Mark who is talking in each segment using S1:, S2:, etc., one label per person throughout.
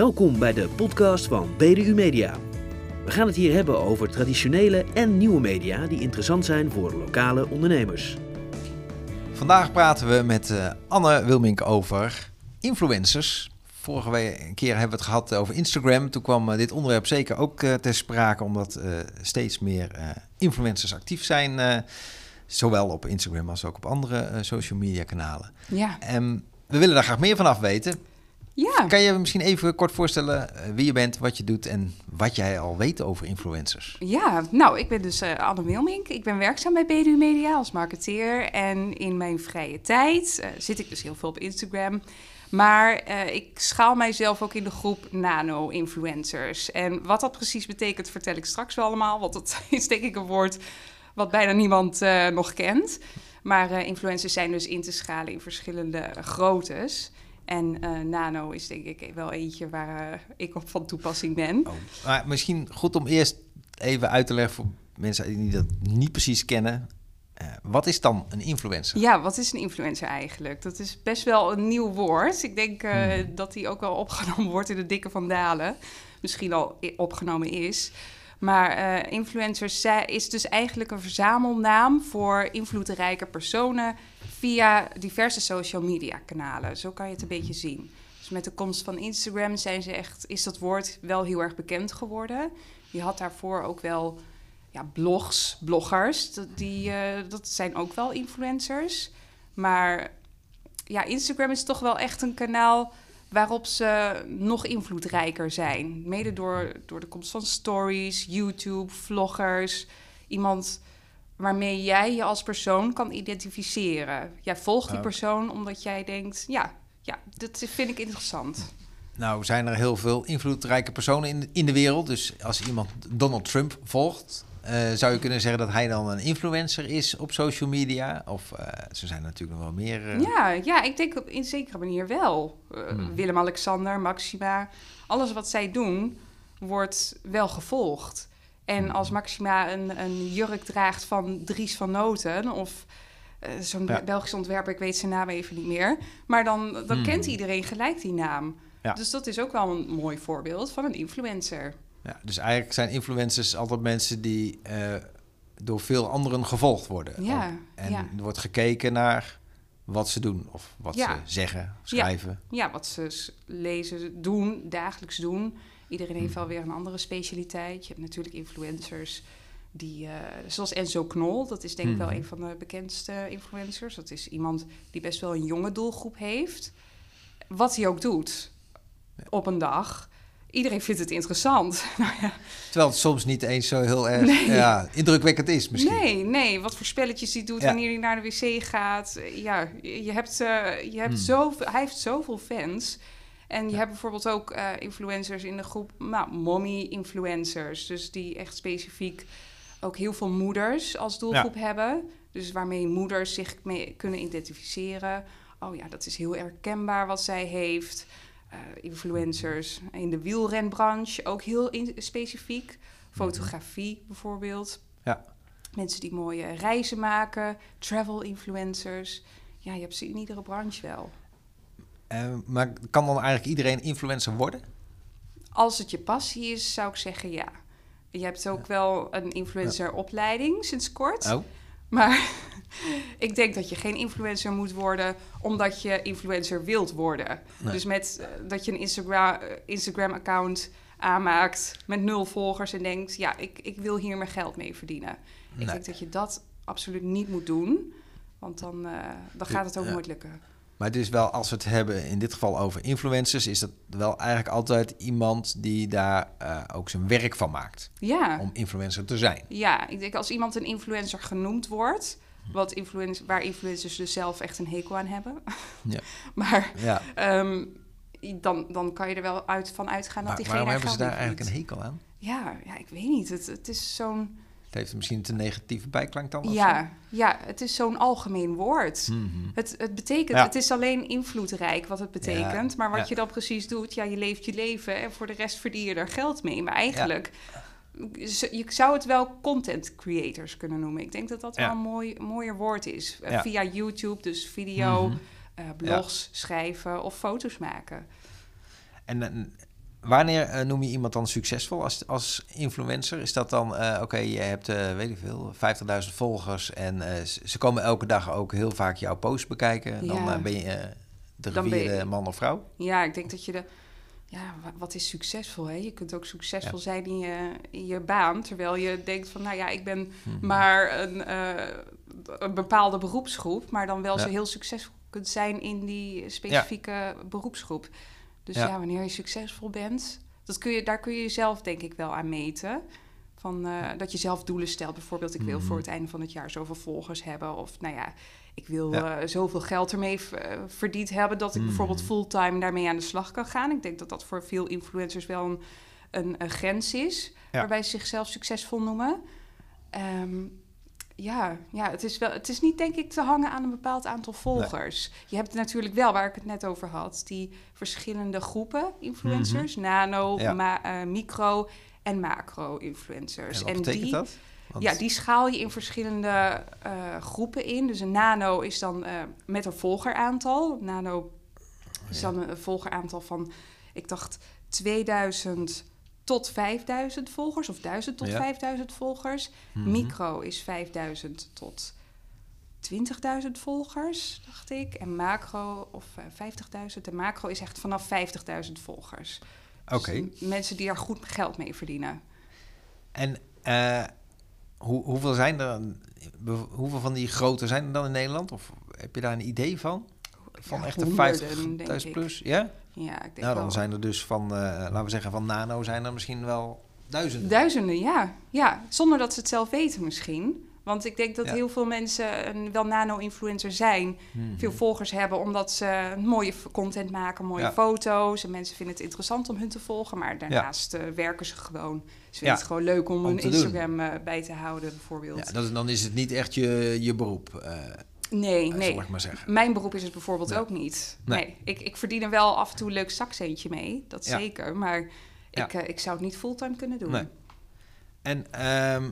S1: Welkom bij de podcast van BDU Media. We gaan het hier hebben over traditionele en nieuwe media die interessant zijn voor lokale ondernemers.
S2: Vandaag praten we met uh, Anne Wilmink over influencers. Vorige week keer hebben we het gehad over Instagram. Toen kwam uh, dit onderwerp zeker ook uh, ter sprake, omdat steeds meer influencers actief zijn. zowel op Instagram als ook op andere social media kanalen.
S3: Ja.
S2: En we willen daar graag meer van af weten.
S3: Ja.
S2: Kan je misschien even kort voorstellen eh, wie je bent, wat je doet en wat jij al weet over influencers?
S3: Ja, nou, ik ben dus uh, Anne Wilmink. Ik ben werkzaam bij BDU Media als marketeer. En in mijn vrije tijd uh, zit ik dus heel veel op Instagram. Maar uh, ik schaal mijzelf ook in de groep nano-influencers. En wat dat precies betekent, vertel ik straks wel allemaal. Want dat is denk ik een woord wat bijna niemand nog kent. Maar influencers zijn dus in te schalen in verschillende groottes. En uh, nano is denk ik wel eentje waar uh, ik op van toepassing ben.
S2: Oh, maar misschien goed om eerst even uit te leggen voor mensen die dat niet precies kennen. Uh, wat is dan een influencer?
S3: Ja, wat is een influencer eigenlijk? Dat is best wel een nieuw woord. Ik denk hmm. dat die ook wel opgenomen wordt in de dikke van Dalen. Misschien al opgenomen is. Maar influencers is dus eigenlijk een verzamelnaam voor invloedrijke personen via diverse social media kanalen. Zo kan je het een beetje zien. Dus met de komst van Instagram zijn ze echt, is dat woord wel heel erg bekend geworden. Je had daarvoor ook wel ja, blogs, bloggers. Dat, die, uh, dat zijn ook wel influencers. Maar ja, Instagram is toch wel echt een kanaal waarop ze nog invloedrijker zijn. Mede door, door de komst van stories, YouTube, vloggers. Iemand waarmee jij je als persoon kan identificeren. Jij volgt die persoon omdat jij denkt, ja, ja, dat vind ik interessant.
S2: Nou, zijn er heel veel invloedrijke personen in, in de wereld. Dus als iemand Donald Trump volgt, uh, zou je kunnen zeggen dat hij dan een influencer is op social media? Of uh, ze zijn natuurlijk nog wel meer.
S3: Uh... Ja, ja, ik denk in zekere manier wel. Hmm. Willem-Alexander, Maxima, alles wat zij doen, wordt wel gevolgd. En als Maxima een, een jurk draagt van Dries van Noten of uh, zo'n ja. Belgisch ontwerper, ik weet zijn naam even niet meer. Maar dan, dan hmm. kent iedereen gelijk die naam. Ja. Dus dat is ook wel een mooi voorbeeld van een influencer.
S2: Ja, dus eigenlijk zijn influencers altijd mensen die uh, door veel anderen gevolgd worden.
S3: Ja.
S2: En er wordt gekeken naar wat ze doen of wat ze zeggen, schrijven.
S3: Ja. wat ze lezen, doen, dagelijks doen. Iedereen heeft wel weer een andere specialiteit. Je hebt natuurlijk influencers die, uh, zoals Enzo Knol, dat is denk ik wel mhm. een van de bekendste influencers. Dat is iemand die best wel een jonge doelgroep heeft. Wat hij ook doet op een dag. Iedereen vindt het interessant. nou ja.
S2: Terwijl het soms niet eens zo heel erg ja, indrukwekkend is misschien.
S3: Nee, nee. Wat voor spelletjes hij doet wanneer hij naar de wc gaat. Ja, je hebt, uh, je hebt hmm. zoveel, hij heeft zoveel fans. En je hebt bijvoorbeeld ook uh, influencers in de groep, nou, mommy-influencers. Dus die echt specifiek ook heel veel moeders als doelgroep hebben. Dus waarmee moeders zich mee kunnen identificeren. Oh ja, dat is heel herkenbaar wat zij heeft. Uh, influencers in de wielrenbranche, ook heel specifiek. Fotografie bijvoorbeeld.
S2: Ja.
S3: Mensen die mooie reizen maken, travel influencers. Ja, je hebt ze in iedere branche wel.
S2: Uh, maar kan dan eigenlijk iedereen influencer worden?
S3: Als het je passie is, zou ik zeggen ja. Je hebt ook wel een influenceropleiding sinds kort.
S2: Oh.
S3: Maar ik denk dat je geen influencer moet worden omdat je influencer wilt worden. Dus met uh, dat je een Instagram, uh, Instagram-account aanmaakt met nul volgers en denkt: ja, ik, ik wil hier mijn geld mee verdienen. Nee. Ik denk dat je dat absoluut niet moet doen, want dan, uh, dan gaat het ook ja. nooit lukken.
S2: Maar dus wel, als we het hebben in dit geval over influencers, is dat wel eigenlijk altijd iemand die daar uh, ook zijn werk van maakt.
S3: Ja.
S2: Om influencer te zijn.
S3: Ja, ik denk als iemand een influencer genoemd wordt, wat influencer, waar influencers dus zelf echt een hekel aan hebben.
S2: Ja.
S3: maar ja. Um, dan, dan kan je er wel uit, van uitgaan dat
S2: maar,
S3: diegene
S2: Waarom hebben ze daar eigenlijk een hekel aan?
S3: Ja, ja ik weet niet. Het, het is zo'n
S2: het heeft misschien een negatieve bijklank dan?
S3: Ja, ja, het is zo'n algemeen woord.
S2: Mm -hmm.
S3: het, het betekent, ja. het is alleen invloedrijk wat het betekent. Ja. Maar wat ja. je dan precies doet, ja, je leeft je leven en voor de rest verdien je er geld mee. Maar eigenlijk, je zou het wel content creators kunnen noemen. Ik denk dat dat wel een mooi, mooier woord is. Via YouTube, dus video, mm -hmm. uh, blogs schrijven of foto's maken.
S2: En wanneer eh, noem je iemand dan succesvol als, als influencer? Is dat dan, eh, oké, je hebt, eh, weet ik veel, 50.000 volgers en eh, ze komen elke dag ook heel vaak jouw post bekijken. Dan eh, ben je eh, de man of vrouw.
S3: Ja, ik denk dat je de. Ja, wa- wat is succesvol? Hè? Je kunt ook succesvol
S2: Ja.
S3: zijn in je, in je baan. Terwijl je denkt van, nou ja, ik ben
S2: Mhm.
S3: maar een, eh, een bepaalde beroepsgroep. Maar dan wel
S2: Ja.
S3: zo heel succesvol kunt zijn in die specifieke beroepsgroep. Dus
S2: Ja.
S3: ja. wanneer je succesvol bent, dat kun je, daar kun je jezelf denk ik wel aan meten. Van, eh, dat je zelf doelen stelt. Bijvoorbeeld, ik wil
S2: Mhm.
S3: voor het einde van het jaar zoveel volgers hebben. Of nou ja, ik wil
S2: Ja.
S3: eh, zoveel geld ermee eh, verdiend hebben... dat ik bijvoorbeeld fulltime daarmee aan de slag kan gaan. Ik denk dat dat voor veel influencers wel een, een, een grens is...
S2: Ja.
S3: waarbij ze zichzelf succesvol noemen. Ehm, ja, ja het, is wel, het is niet denk ik te hangen aan een bepaald aantal volgers. Je hebt natuurlijk wel, waar ik het net over had... die verschillende groepen influencers. Nano,
S2: Mhm. Ja.
S3: ma- eh, micro en macro-influencers.
S2: En
S3: die,
S2: dat? Want-
S3: ja, die schaal je in verschillende eh, groepen in. Dus een nano is dan eh, met een volgeraantal. Nano is
S2: Ja.
S3: dan een volgeraantal van, ik dacht, 2000 tot 5000 volgers. Of 1000 tot
S2: Ja.
S3: 5000 volgers.
S2: Mhm.
S3: Micro is 5000 tot 20.000 volgers, dacht ik. En macro, of eh, 50.000. En macro is echt vanaf 50.000 volgers. Dus
S2: Oké.
S3: m- mensen die daar goed geld mee verdienen.
S2: En eh, hoe, hoeveel zijn er, hoeveel van die grote zijn er dan in Nederland? Of heb je daar een idee van? Van
S3: Ja,
S2: echte 50.000
S3: ik.
S2: plus? Ja?
S3: Ja, ik denk
S2: Nou, dan
S3: wel.
S2: zijn er dus van, eh, laten we zeggen, van Nano zijn er misschien wel duizenden.
S3: Duizenden, ja. ja. Zonder dat ze het zelf weten misschien. Want ik denk dat
S2: Ja.
S3: heel veel mensen een wel nano-influencer zijn.
S2: Mhm.
S3: Veel volgers hebben omdat ze mooie content maken, mooie
S2: Ja.
S3: foto's. En mensen vinden het interessant om hun te volgen. Maar daarnaast eh, werken ze gewoon. Ze vinden het gewoon leuk om,
S2: Om
S3: hun
S2: doen.
S3: Instagram eh, bij te houden, bijvoorbeeld.
S2: Ja, dat, dan is het niet echt je, je beroep, eh
S3: nee, nee.
S2: zal ik maar zeggen.
S3: Mijn beroep is het bijvoorbeeld
S2: Nee.
S3: ook niet.
S2: Nee.
S3: Nee, Ik, ik verdien er wel af en toe een leuk zakcentje mee. Dat
S2: Ja.
S3: zeker. Maar
S2: Ja.
S3: ik, ik zou het niet fulltime kunnen doen.
S2: Nee. En ehm,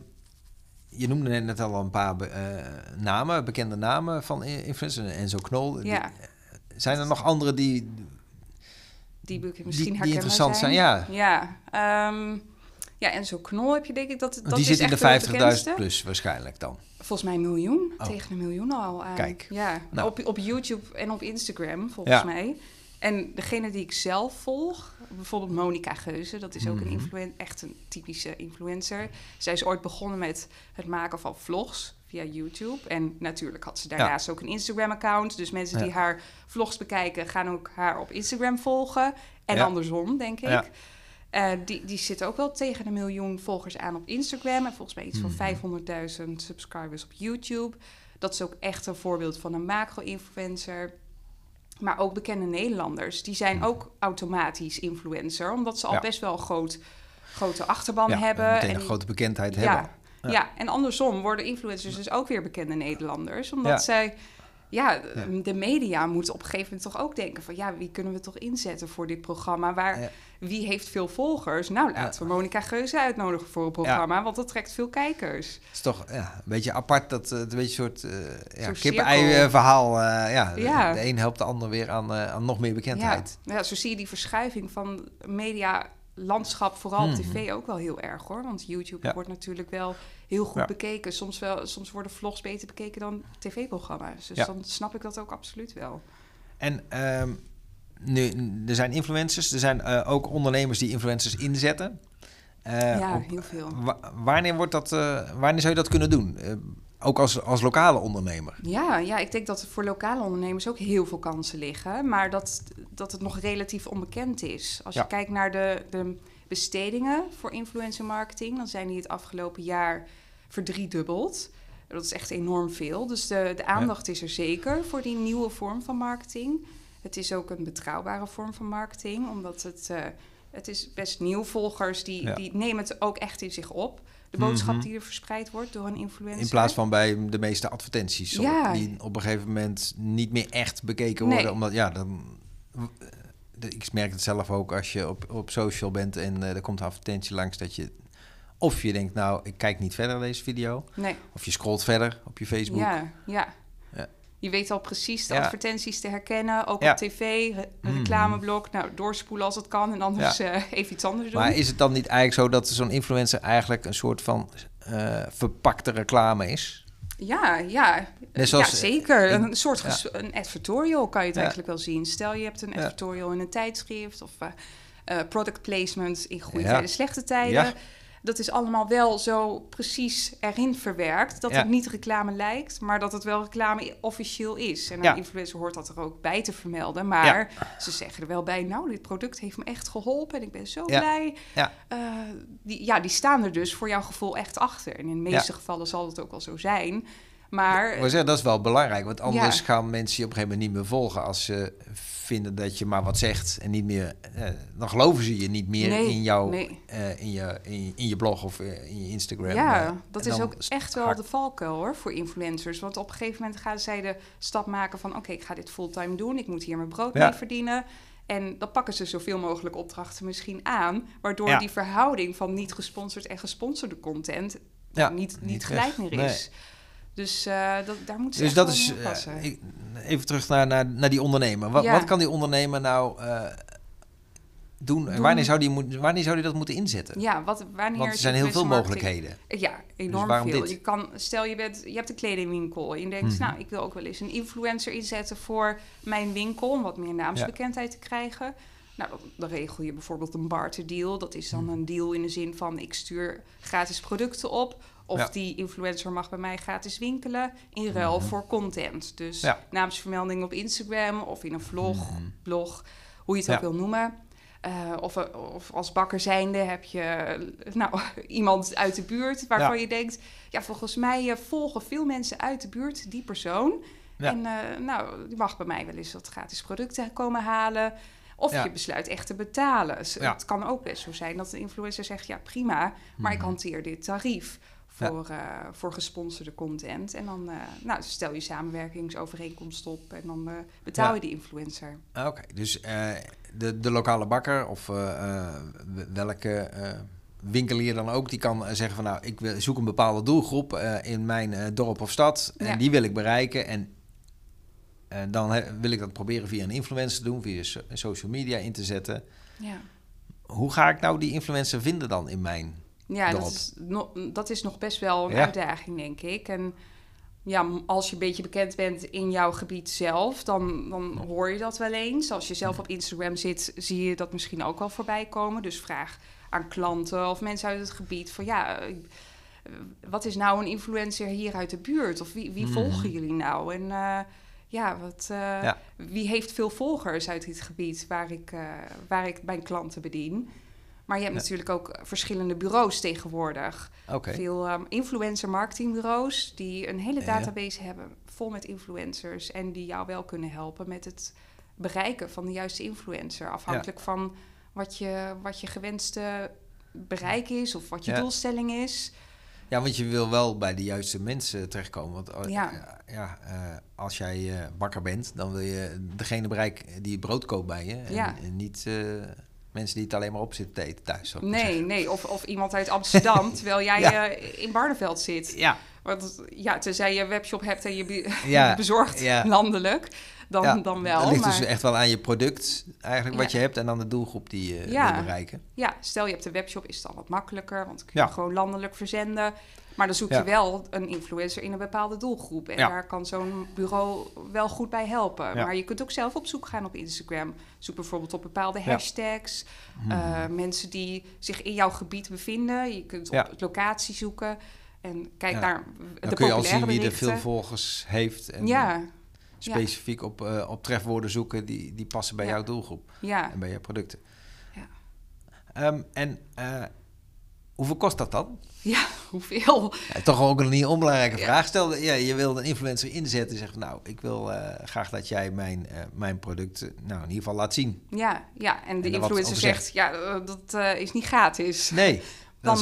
S2: je noemde net- al een paar eh, namen, bekende namen van influencers. Enzo Knol. Die-
S3: Ja.
S2: zijn er nog andere die...
S3: Die
S2: Die-
S3: misschien
S2: die
S3: herkenbaar
S2: interessant zijn, ja.
S3: Ja, ehm, ja, en zo'n knol heb je denk ik, dat, dat
S2: die zit in de
S3: echt wel
S2: 50.000
S3: bekendste.
S2: plus waarschijnlijk dan.
S3: Volgens mij een miljoen,
S2: Oh.
S3: tegen een miljoen al aan.
S2: Kijk.
S3: Ja,
S2: Nou.
S3: op, op YouTube en op Instagram volgens
S2: Ja.
S3: mij. En degene die ik zelf volg, bijvoorbeeld Monica Geuze, dat is ook
S2: Mhm.
S3: een influen echt een typische influencer. Zij is ooit begonnen met het maken van vlogs via YouTube. En natuurlijk had ze daarnaast ook een Instagram-account. Dus mensen
S2: Ja.
S3: die haar vlogs bekijken, gaan ook haar op Instagram volgen. En
S2: Ja.
S3: andersom, denk ik. Eh, die, die zit ook wel tegen een miljoen volgers aan op Instagram. En volgens mij iets van
S2: Mhm.
S3: 500.000 subscribers op YouTube. Dat is ook echt een voorbeeld van een macro-influencer. Maar ook bekende Nederlanders. Die zijn ook automatisch influencer. Omdat ze al.
S2: Ja.
S3: best wel een groot, grote achterban
S2: ja,
S3: hebben. en
S2: een grote bekendheid
S3: ja,
S2: hebben.
S3: Ja.
S2: Ja.
S3: en andersom worden influencers dus ook weer bekende Nederlanders. Omdat zij... Ja, de media moeten op een gegeven moment toch ook denken van... ja, wie kunnen we toch inzetten voor dit programma? Waar,
S2: Ja.
S3: Wie heeft veel volgers? Nou, laten we Monica Geuze uitnodigen voor een programma... want dat trekt veel kijkers.
S2: Het is toch ja, een beetje apart, dat eh, het een beetje een soort eh ja,
S3: Zo'n
S2: kip-ei
S3: cirkel.
S2: eh, verhaal. ja, de- een helpt de ander weer aan, aan nog meer bekendheid.
S3: Ja, zo zie je die verschuiving van media-landschap... vooral op
S2: Mhm.
S3: tv ook wel heel erg, hoor. Want YouTube
S2: Ja.
S3: wordt natuurlijk wel heel goed
S2: Ja.
S3: bekeken. Soms, wel, soms worden vlogs beter bekeken dan tv-programma's. Dus
S2: Ja.
S3: dan snap ik dat ook absoluut wel.
S2: En ehm, nu, er zijn influencers, er zijn eh, ook ondernemers die influencers inzetten. Eh,
S3: ja,
S2: op-
S3: heel veel.
S2: wa- wanneer, wordt dat, eh, wanneer zou je dat kunnen doen? Ook als, als lokale ondernemer.
S3: Ja, ja, ik denk dat er voor lokale ondernemers ook heel veel kansen liggen. Maar dat, dat het nog relatief onbekend is. Als
S2: Ja.
S3: je kijkt naar de, de bestedingen voor influencer marketing... dan zijn die het afgelopen jaar verdriedubbeld. Dat is echt enorm veel. Dus de, de aandacht is er zeker voor die nieuwe vorm van marketing. Het is ook een betrouwbare vorm van marketing, omdat het... eh, het is best nieuw. Volgers die,
S2: Ja.
S3: die nemen het ook echt in zich op. De boodschap
S2: Mhm.
S3: die er verspreid wordt door een influencer.
S2: In plaats van bij de meeste advertenties.
S3: Ja.
S2: Die op een gegeven moment niet meer echt bekeken
S3: Nee.
S2: worden. Omdat ja, dan. Ik merk het zelf ook als je op, op social bent en eh, er komt een advertentie langs dat je. Of je denkt, nou, ik kijk niet verder deze video.
S3: Nee.
S2: Of je scrolt verder op je Facebook.
S3: Ja, ja. Je weet al precies de
S2: Ja.
S3: advertenties te herkennen, ook
S2: Ja.
S3: op tv, re-
S2: Mhm.
S3: reclameblok. Nou, doorspoelen als het kan en anders eh, even iets anders doen.
S2: Maar is het dan niet eigenlijk zo dat zo'n influencer eigenlijk een soort van eh, verpakte reclame is?
S3: Ja, ja.
S2: Net zoals,
S3: ja, zeker.
S2: eh,
S3: een soort ges- een advertorial kan je het
S2: Ja.
S3: eigenlijk wel zien. Stel je hebt een
S2: Ja.
S3: advertorial in een tijdschrift of eh, eh, product placement in goede
S2: Ja.
S3: tijden, slechte tijden. Dat is allemaal wel zo precies erin verwerkt dat
S2: Ja.
S3: het niet reclame lijkt, maar dat het wel reclame officieel is. En een
S2: Ja.
S3: influencer hoort dat er ook bij te vermelden. Maar ze zeggen er wel bij, nou, dit product heeft me echt geholpen en ik ben zo blij.
S2: Ja.
S3: Eh, die, ja, die staan er dus voor jouw gevoel echt achter. En in de meeste gevallen zal het ook wel zo zijn. Maar
S2: Maar zeggen, dat is wel belangrijk, want anders
S3: Ja.
S2: gaan mensen je op een gegeven moment niet meer volgen als ze vinden dat je maar wat zegt en niet meer, eh, dan geloven ze je niet meer
S3: Nee,
S2: in, jouw,
S3: nee.
S2: eh, in, je, in, je- in je blog of eh, in je Instagram.
S3: Ja,
S2: eh,
S3: dat is ook echt wel de valkuil hoor voor influencers. Want op een gegeven moment gaan zij de stap maken van... oké, ik ga dit fulltime doen, ik moet hier mijn brood
S2: Ja.
S3: mee verdienen. En dan pakken ze zoveel mogelijk opdrachten misschien aan... waardoor
S2: Ja.
S3: die verhouding van niet gesponsord en gesponsorde content... Niet, niet,
S2: niet
S3: gelijk
S2: echt.
S3: meer
S2: Nee.
S3: Dus eh, dat, daar moeten ze
S2: Dus dat is, eh, even terug naar, naar, naar die ondernemer. Wat,
S3: Ja.
S2: wat kan die ondernemer nou eh, doen? En
S3: Doen.
S2: wanneer zou, die moet, wanneer zou die dat moeten inzetten?
S3: ja, wat, wanneer
S2: Want er zijn heel veel
S3: marketing-
S2: mogelijkheden.
S3: Ja, enorm
S2: Dus waarom
S3: veel.
S2: dit?
S3: Je kan, stel je, bent, je hebt een kledingwinkel en je denkt,
S2: Mhm.
S3: nou, ik wil ook wel eens een influencer inzetten voor mijn winkel om wat meer naamsbekendheid te krijgen. Nou, dan, regel je bijvoorbeeld een barter deal. Dat is dan
S2: Mhm.
S3: een deal in de zin van ik stuur gratis producten op. Of
S2: Ja.
S3: die influencer mag bij mij gratis winkelen in ruil
S2: Mhm.
S3: voor content. Dus
S2: Ja.
S3: naamsvermelding op Instagram of in een vlog,
S2: Mhm.
S3: blog, hoe je het ook wil noemen. Eh, of, of als bakker zijnde heb je nou, iemand uit de buurt waarvan
S2: Ja.
S3: je denkt... ja, volgens mij eh, volgen veel mensen uit de buurt die persoon.
S2: Ja.
S3: En eh, nou, die mag bij mij wel eens wat gratis producten komen halen. Of
S2: Ja.
S3: je besluit echt te betalen. Dus. Het kan ook best zo zijn dat de influencer zegt... ja, prima, maar ik
S2: Mhm.
S3: hanteer dit tarief voor, eh, voor gesponsorde content. En dan eh, nou, stel je samenwerkingsovereenkomst op... en dan eh, betaal
S2: Ja.
S3: je die influencer.
S2: Ah, Oké, dus de, de lokale bakker of welke winkelier dan ook, die kan zeggen van nou, ik wil- zoek een bepaalde doelgroep in mijn dorp of stad en
S3: Ja.
S2: die wil ik bereiken en dan wil ik dat proberen via een influencer te doen, via so- social media in te zetten.
S3: Ja.
S2: Hoe ga ik nou die influencer vinden dan in mijn?
S3: Ja, dat is, no- dat is nog best wel een
S2: Ja.
S3: uitdaging, denk ik. En ja, als je een beetje bekend bent in jouw gebied zelf, dan, dan hoor je dat wel eens. Als je zelf op Instagram zit, zie je dat misschien ook wel voorbij komen. Dus vraag aan klanten of mensen uit het gebied van ja, eh, wat is nou een influencer hier uit de buurt? Of wie, wie
S2: Mhm.
S3: volgen jullie nou? En eh, ja, wat, eh,
S2: Ja.
S3: wie heeft veel volgers uit dit gebied waar ik, eh, waar ik mijn klanten bedien? Maar je hebt
S2: Ja.
S3: natuurlijk ook verschillende bureaus tegenwoordig. Veel ehm, influencer marketingbureaus die een hele
S2: Ja.
S3: database hebben vol met influencers en die jou wel kunnen helpen met het bereiken van de juiste influencer. Afhankelijk van wat je, wat je gewenste bereik is of wat je doelstelling is.
S2: ja, want je wil wel bij de juiste mensen terechtkomen. Want eh,
S3: Ja.
S2: ja, eh, als jij eh, bakker bent, dan wil je degene bereiken die brood koopt bij je. En,
S3: Ja.
S2: en niet eh, mensen die het alleen maar op zitten te eten thuis.
S3: Nee, nee. Of, of iemand uit Amsterdam, terwijl jij
S2: Ja.
S3: eh, in Barneveld zit.
S2: Ja,
S3: Want ja, tenzij je een webshop hebt en je be-
S2: Ja,
S3: bezorgt
S2: ja.
S3: landelijk, dan,
S2: ja,
S3: dan wel.
S2: Het ligt
S3: maar...
S2: dus echt wel aan je product, eigenlijk wat
S3: Ja.
S2: je hebt, en aan de doelgroep die je
S3: Ja.
S2: wil bereiken.
S3: Ja, stel je hebt een webshop, is het dan wat makkelijker, want dan kun je gewoon landelijk verzenden. Maar dan zoek je wel een influencer in een bepaalde doelgroep. En daar kan zo'n bureau wel goed bij helpen. Maar je kunt ook zelf op zoek gaan op Instagram. Zoek bijvoorbeeld op bepaalde hashtags. eh, mensen die zich in jouw gebied bevinden. Je kunt op locatie zoeken. En kijk
S2: Ja.
S3: naar
S2: Dan
S3: de
S2: kun je al zien wie er veel volgers heeft. En
S3: Ja,
S2: specifiek op, eh, op trefwoorden zoeken die, die passen bij
S3: Ja.
S2: jouw doelgroep
S3: ja.
S2: en bij jouw producten.
S3: Ja.
S2: Ehm, en eh, hoeveel kost dat dan?
S3: ja, hoeveel?
S2: Ja, toch ook een niet onbelangrijke vraag. Stel, ja, je wil een influencer inzetten en zegt, nou, ik wil eh, graag dat jij mijn, mijn product, nou, in ieder geval laat zien.
S3: Ja, ja. en de
S2: En er
S3: influencer zegt, ja, dat is niet gratis.
S2: Nee, dan,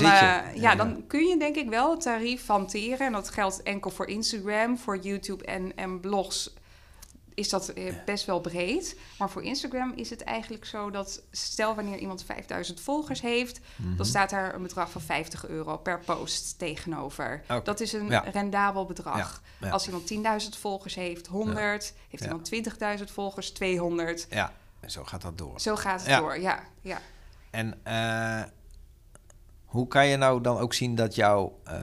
S3: ja, dan kun je denk ik wel het tarief hanteren. En dat geldt enkel voor Instagram, voor YouTube en, en blogs. Is dat eh, best wel breed. Maar voor Instagram is het eigenlijk zo dat... stel wanneer iemand 5000 volgers heeft...
S2: Mhm.
S3: dan staat daar een bedrag van 50 euro per post tegenover. Dat is een
S2: Ja.
S3: rendabel bedrag.
S2: Ja, ja.
S3: Als iemand 10.000 volgers heeft, 100. Heeft iemand 20.000 volgers, 200.
S2: Ja, en zo gaat dat door.
S3: Zo gaat het door, ja. ja.
S2: En eh, hoe kan je nou dan ook zien dat jouw... eh,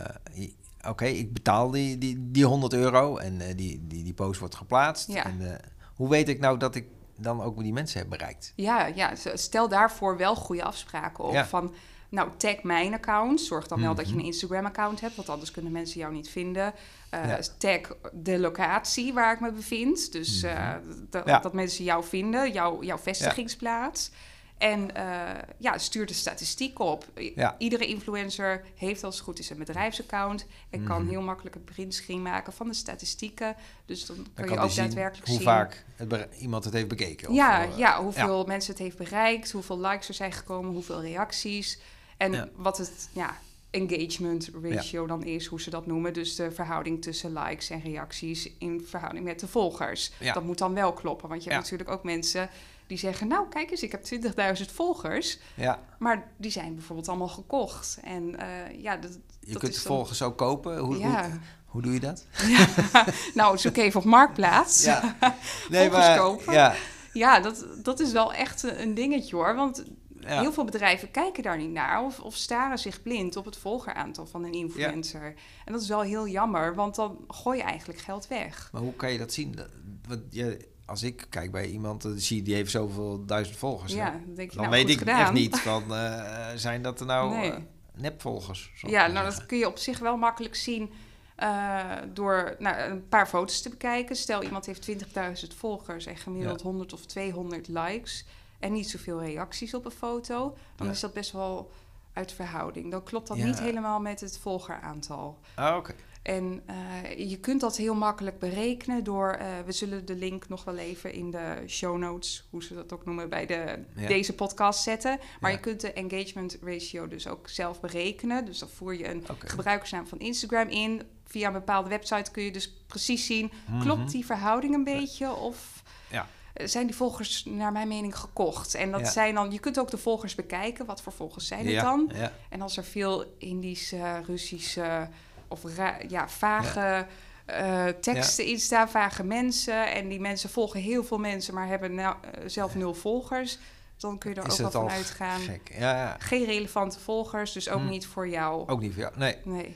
S2: Oké, ik betaal die, die, die 100 euro en eh, die, die, die post wordt geplaatst.
S3: Ja.
S2: En, eh, hoe weet ik nou dat ik dan ook die mensen heb bereikt?
S3: Ja, ja, stel daarvoor wel goede afspraken op.
S2: Ja.
S3: Van, nou, tag mijn account. Zorg dan wel dat je
S2: Mhm.
S3: een Instagram-account hebt, want anders kunnen mensen jou niet vinden. Eh,
S2: Ja.
S3: Tag de locatie waar ik me bevind. Dus eh, dat-
S2: Ja.
S3: dat mensen jou vinden, jouw, jouw vestigingsplaats. En eh, ja, stuur de statistiek op.
S2: Ja.
S3: Iedere influencer heeft als het goed is een bedrijfsaccount. En kan
S2: Mhm.
S3: heel makkelijk een printscreen maken van de statistieken. Dus dan kun
S2: Dan
S3: je
S2: kan
S3: ook
S2: die zien
S3: daadwerkelijk
S2: hoe
S3: zien
S2: vaak het iemand het heeft bekeken. of,
S3: ja,
S2: eh,
S3: ja, hoeveel mensen het heeft bereikt, hoeveel likes er zijn gekomen, hoeveel reacties. En
S2: Ja.
S3: wat het ja, engagement ratio dan is, hoe ze dat noemen. Dus de verhouding tussen likes en reacties in verhouding met de volgers.
S2: Ja.
S3: Dat moet dan wel kloppen, want je hebt natuurlijk ook mensen die zeggen... nou, kijk eens, ik heb 20.000 volgers,
S2: Ja,
S3: maar die zijn bijvoorbeeld allemaal gekocht. En eh, ja, dat,
S2: je
S3: dat
S2: kunt
S3: is dan-
S2: volgers ook kopen. Hoe,
S3: Ja.
S2: hoe, hoe doe je dat?
S3: nou, zoek even op Marktplaats.
S2: Ja,
S3: Volgers kopen.
S2: Ja,
S3: Ja, dat, dat is wel echt een dingetje hoor. Want
S2: ja.
S3: Heel veel bedrijven kijken daar niet naar of, of staren zich blind op het volgeraantal van een influencer. En dat is wel heel jammer, want dan gooi je eigenlijk geld weg.
S2: Maar hoe kan je dat zien? Want je, als ik kijk bij iemand, dan zie je die heeft zoveel duizend volgers.
S3: ja, dan denk je,
S2: Dan
S3: nou,
S2: weet ik
S3: gedaan.
S2: echt niet van, eh, zijn dat er nou
S3: Nee.
S2: eh, nepvolgers?
S3: Ja, nou
S2: zeggen.
S3: dat kun je op zich wel makkelijk zien eh, door nou, een paar foto's te bekijken. Stel iemand heeft 20.000 volgers en gemiddeld
S2: Ja.
S3: 100 of 200 likes en niet zoveel reacties op een foto, dan
S2: Ja.
S3: is dat best wel uit verhouding. Dan klopt dat
S2: Ja.
S3: niet helemaal met het volgeraantal.
S2: Ah, oké.
S3: En eh, je kunt dat heel makkelijk berekenen door, eh, we zullen de link nog wel even in de show notes, hoe ze dat ook noemen, bij de,
S2: Ja.
S3: deze podcast zetten. Maar
S2: Ja.
S3: je kunt de engagement ratio dus ook zelf berekenen. Dus dan voer je een gebruikersnaam van Instagram in. Via een bepaalde website kun je dus precies zien,
S2: Mhm.
S3: klopt die verhouding een beetje of... Eh, Zijn die volgers naar mijn mening gekocht? En dat
S2: Ja.
S3: zijn dan, je kunt ook de volgers bekijken. Wat voor volgers zijn het
S2: ja,
S3: dan?
S2: Ja.
S3: En als er veel Indische, Russische of ja, vage eh, teksten in staan, vage mensen... en die mensen volgen heel veel mensen, maar hebben nou, eh, zelf nul volgers... dan kun je er
S2: Is
S3: ook wel van uitgaan.
S2: gek? Ja, ja.
S3: Geen relevante volgers, dus ook
S2: Hmm.
S3: niet voor jou.
S2: Ook niet voor jou. Nee,
S3: Nee.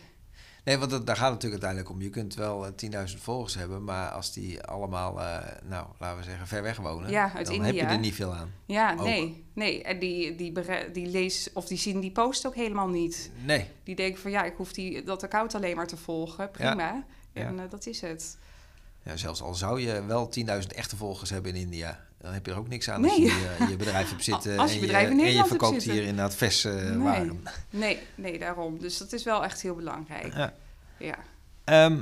S2: Nee want dat, daar gaat het natuurlijk uiteindelijk om. Je kunt wel eh, 10.000 volgers hebben, maar als die allemaal, eh, nou, laten we zeggen, ver weg wonen,
S3: Ja,
S2: dan
S3: India.
S2: heb je er niet veel aan.
S3: Ja,
S2: Ook.
S3: nee. Nee, en die, die, die lezen of die zien die post ook helemaal niet.
S2: Nee,
S3: Die denken van ja, ik hoef die, dat account alleen maar te volgen. Prima. En eh, dat is het.
S2: ja, zelfs al zou je wel 10.000 echte volgers hebben in India, dan heb je er ook niks aan
S3: Nee.
S2: als je eh, je bedrijf hebt zitten
S3: Als je
S2: en,
S3: bedrijf
S2: en je
S3: Nederland hebt
S2: verkoopt hier inderdaad vers eh,
S3: Nee.
S2: waren.
S3: Nee, nee, daarom. Dus dat is wel echt heel belangrijk.
S2: Ja.
S3: Ja.
S2: Ehm,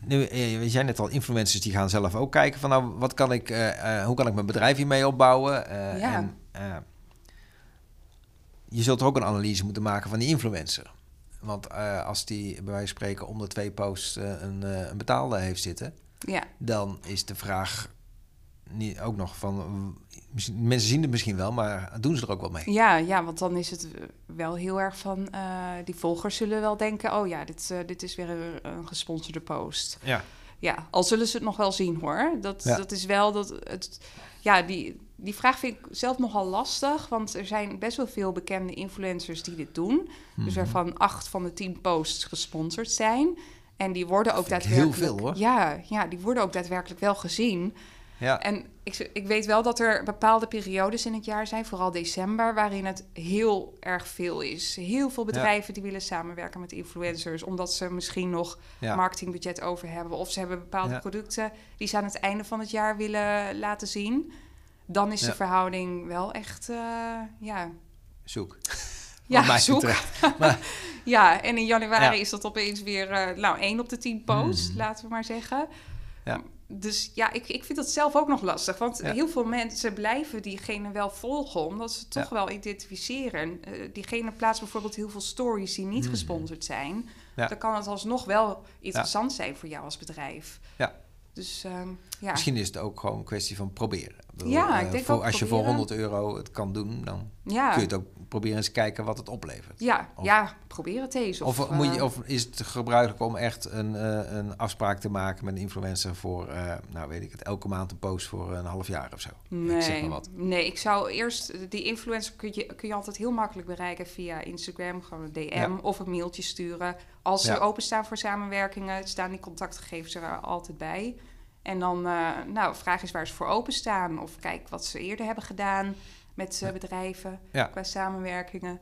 S2: nu, eh, je zei net al, influencers die gaan zelf ook kijken van nou, wat kan ik, eh, eh, hoe kan ik mijn bedrijf hiermee opbouwen? Eh,
S3: Ja.
S2: En, eh, je zult er ook een analyse moeten maken van die influencer. Want eh, als die bij wijze van spreken om de twee posts eh, een, eh, een betaalde heeft zitten,
S3: Ja.
S2: dan is de vraag niet, ook nog van, mensen zien het misschien wel, maar doen ze er ook wel mee?
S3: Ja, ja, want dan is het wel heel erg van... eh, die volgers zullen wel denken... oh ja, dit, eh, dit is weer een, een gesponsorde post.
S2: Ja.
S3: Ja, al zullen ze het nog wel zien hoor. Dat,
S2: Ja.
S3: dat is wel dat het. Ja, die, die vraag vind ik zelf nogal lastig. Want er zijn best wel veel bekende influencers die dit doen. Dus
S2: Mhm.
S3: waarvan acht van de tien posts gesponsord zijn. En die worden ook
S2: ik heel
S3: daadwerkelijk.
S2: veel, hoor.
S3: Ja, ja, die worden ook daadwerkelijk wel gezien.
S2: Ja.
S3: En ik, ik weet wel dat er bepaalde periodes in het jaar zijn, vooral december, waarin het heel erg veel is. Heel veel bedrijven die willen samenwerken met influencers, omdat ze misschien nog
S2: Ja.
S3: marketingbudget over hebben. Of ze hebben bepaalde producten die ze aan het einde van het jaar willen laten zien. Dan is de verhouding wel echt, eh, ja...
S2: Zoek.
S3: Ja, zoek.
S2: Maar,
S3: Ja, en in januari
S2: Ja.
S3: is dat opeens weer, eh, nou, één op de tien posts,
S2: Mhm.
S3: laten we maar zeggen.
S2: Ja.
S3: Dus ja, ik, ik vind dat zelf ook nog lastig. Want
S2: Ja.
S3: heel veel mensen blijven diegene wel volgen, omdat ze toch
S2: Ja.
S3: wel identificeren. Eh, diegene plaatst bijvoorbeeld heel veel stories die niet
S2: Mhm.
S3: gesponsord zijn.
S2: Ja.
S3: Dan kan het alsnog wel interessant zijn voor jou als bedrijf.
S2: Ja.
S3: Dus ehm, ja.
S2: Misschien is het ook gewoon een kwestie van proberen. Bedoel,
S3: Ja,
S2: eh,
S3: ik denk
S2: voor,
S3: ook
S2: Als je voor
S3: proberen.
S2: 100 euro het kan doen, dan
S3: ja.
S2: kun je het ook proberen eens kijken wat het oplevert.
S3: Ja,
S2: Of-
S3: ja, probeer het eens.
S2: Of,
S3: Of,
S2: moet je,
S3: eh,
S2: of is het gebruikelijk om echt een, eh, een afspraak te maken met een influencer voor, eh, nou weet ik het, elke maand een post voor een half jaar of zo? Ik zeg
S3: Nee,
S2: maar wat.
S3: nee, ik zou eerst... Die influencer kun je, kun je altijd heel makkelijk bereiken via Instagram. Gewoon een DM
S2: Ja.
S3: of een mailtje sturen. Als ze
S2: Ja.
S3: openstaan voor samenwerkingen, staan die contactgegevens er altijd bij. En dan, eh, nou, vraag eens waar ze voor openstaan. Of kijk wat ze eerder hebben gedaan met
S2: Ja.
S3: bedrijven
S2: Ja.
S3: qua samenwerkingen.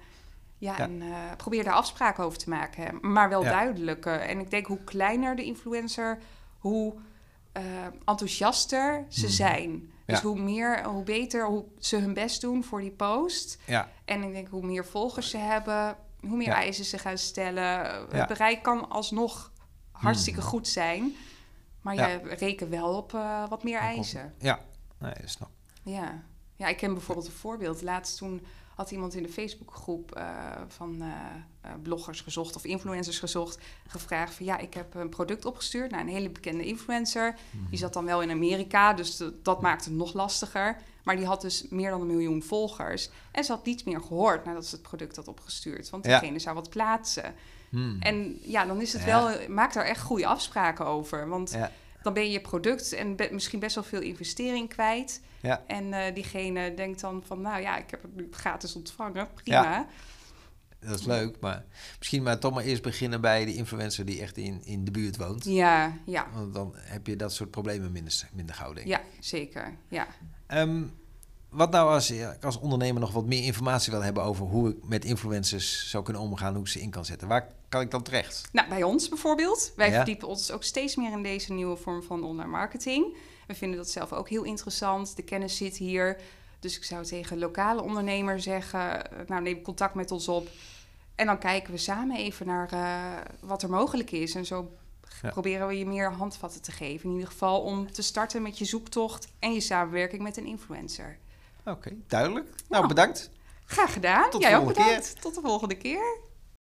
S3: Ja,
S2: Ja.
S3: en eh, probeer daar afspraken over te maken. hè. Maar wel
S2: Ja.
S3: duidelijk. en ik denk hoe kleiner de influencer, hoe enthousiaster ze
S2: Mhm.
S3: zijn. Dus hoe meer, hoe beter hoe ze hun best doen voor die post.
S2: Ja,
S3: En ik denk hoe meer volgers ze hebben, hoe meer eisen ze gaan stellen. Het bereik kan alsnog hartstikke
S2: Mhm.
S3: goed zijn. Maar
S2: Ja.
S3: je reken wel op eh, wat meer eisen.
S2: ja. Nee, dat snap.
S3: Ja. ja, ik ken bijvoorbeeld een voorbeeld. Laatst toen had iemand in de Facebookgroep eh, van eh, bloggers gezocht of influencers gezocht, gevraagd van ja, ik heb een product opgestuurd naar een hele bekende influencer.
S2: Mhm.
S3: Die zat dan wel in Amerika, dus dat, dat maakte het nog lastiger. Maar die had dus meer dan een miljoen volgers. En ze had niets meer gehoord nadat ze het product had opgestuurd. Want
S2: Ja.
S3: diegene zou wat plaatsen.
S2: Hmm.
S3: En ja, dan is het
S2: Ja.
S3: wel, maak daar echt goede afspraken over. Want
S2: Ja.
S3: dan ben je je product en be- misschien best wel veel investering kwijt.
S2: Ja.
S3: En eh, diegene denkt dan van, nou ja, ik heb het nu gratis ontvangen, prima.
S2: Dat is leuk, maar misschien maar toch maar eerst beginnen bij de influencer die echt in, in de buurt woont.
S3: Ja, ja,
S2: Want dan heb je dat soort problemen minder, minder gauw, denk ik.
S3: ja, zeker. Ja.
S2: Ehm, wat nou als ik als ondernemer nog wat meer informatie wil hebben over hoe ik met influencers zou kunnen omgaan, hoe ik ze in kan zetten? Waar kan ik dan terecht?
S3: Nou, bij ons bijvoorbeeld. Wij
S2: Ja.
S3: verdiepen ons ook steeds meer in deze nieuwe vorm van online marketing. We vinden dat zelf ook heel interessant. De kennis zit hier. Dus ik zou tegen lokale ondernemers zeggen, eh, nou neem contact met ons op. En dan kijken we samen even naar eh, wat er mogelijk is. En zo
S2: Ja.
S3: proberen we je meer handvatten te geven. In ieder geval om te starten met je zoektocht en je samenwerking met een influencer.
S2: Oké, duidelijk. Nou,
S3: Ja.
S2: bedankt.
S3: Graag gedaan.
S2: Tot de
S3: Jij ook
S2: volgende keer.
S3: bedankt. Tot de volgende keer.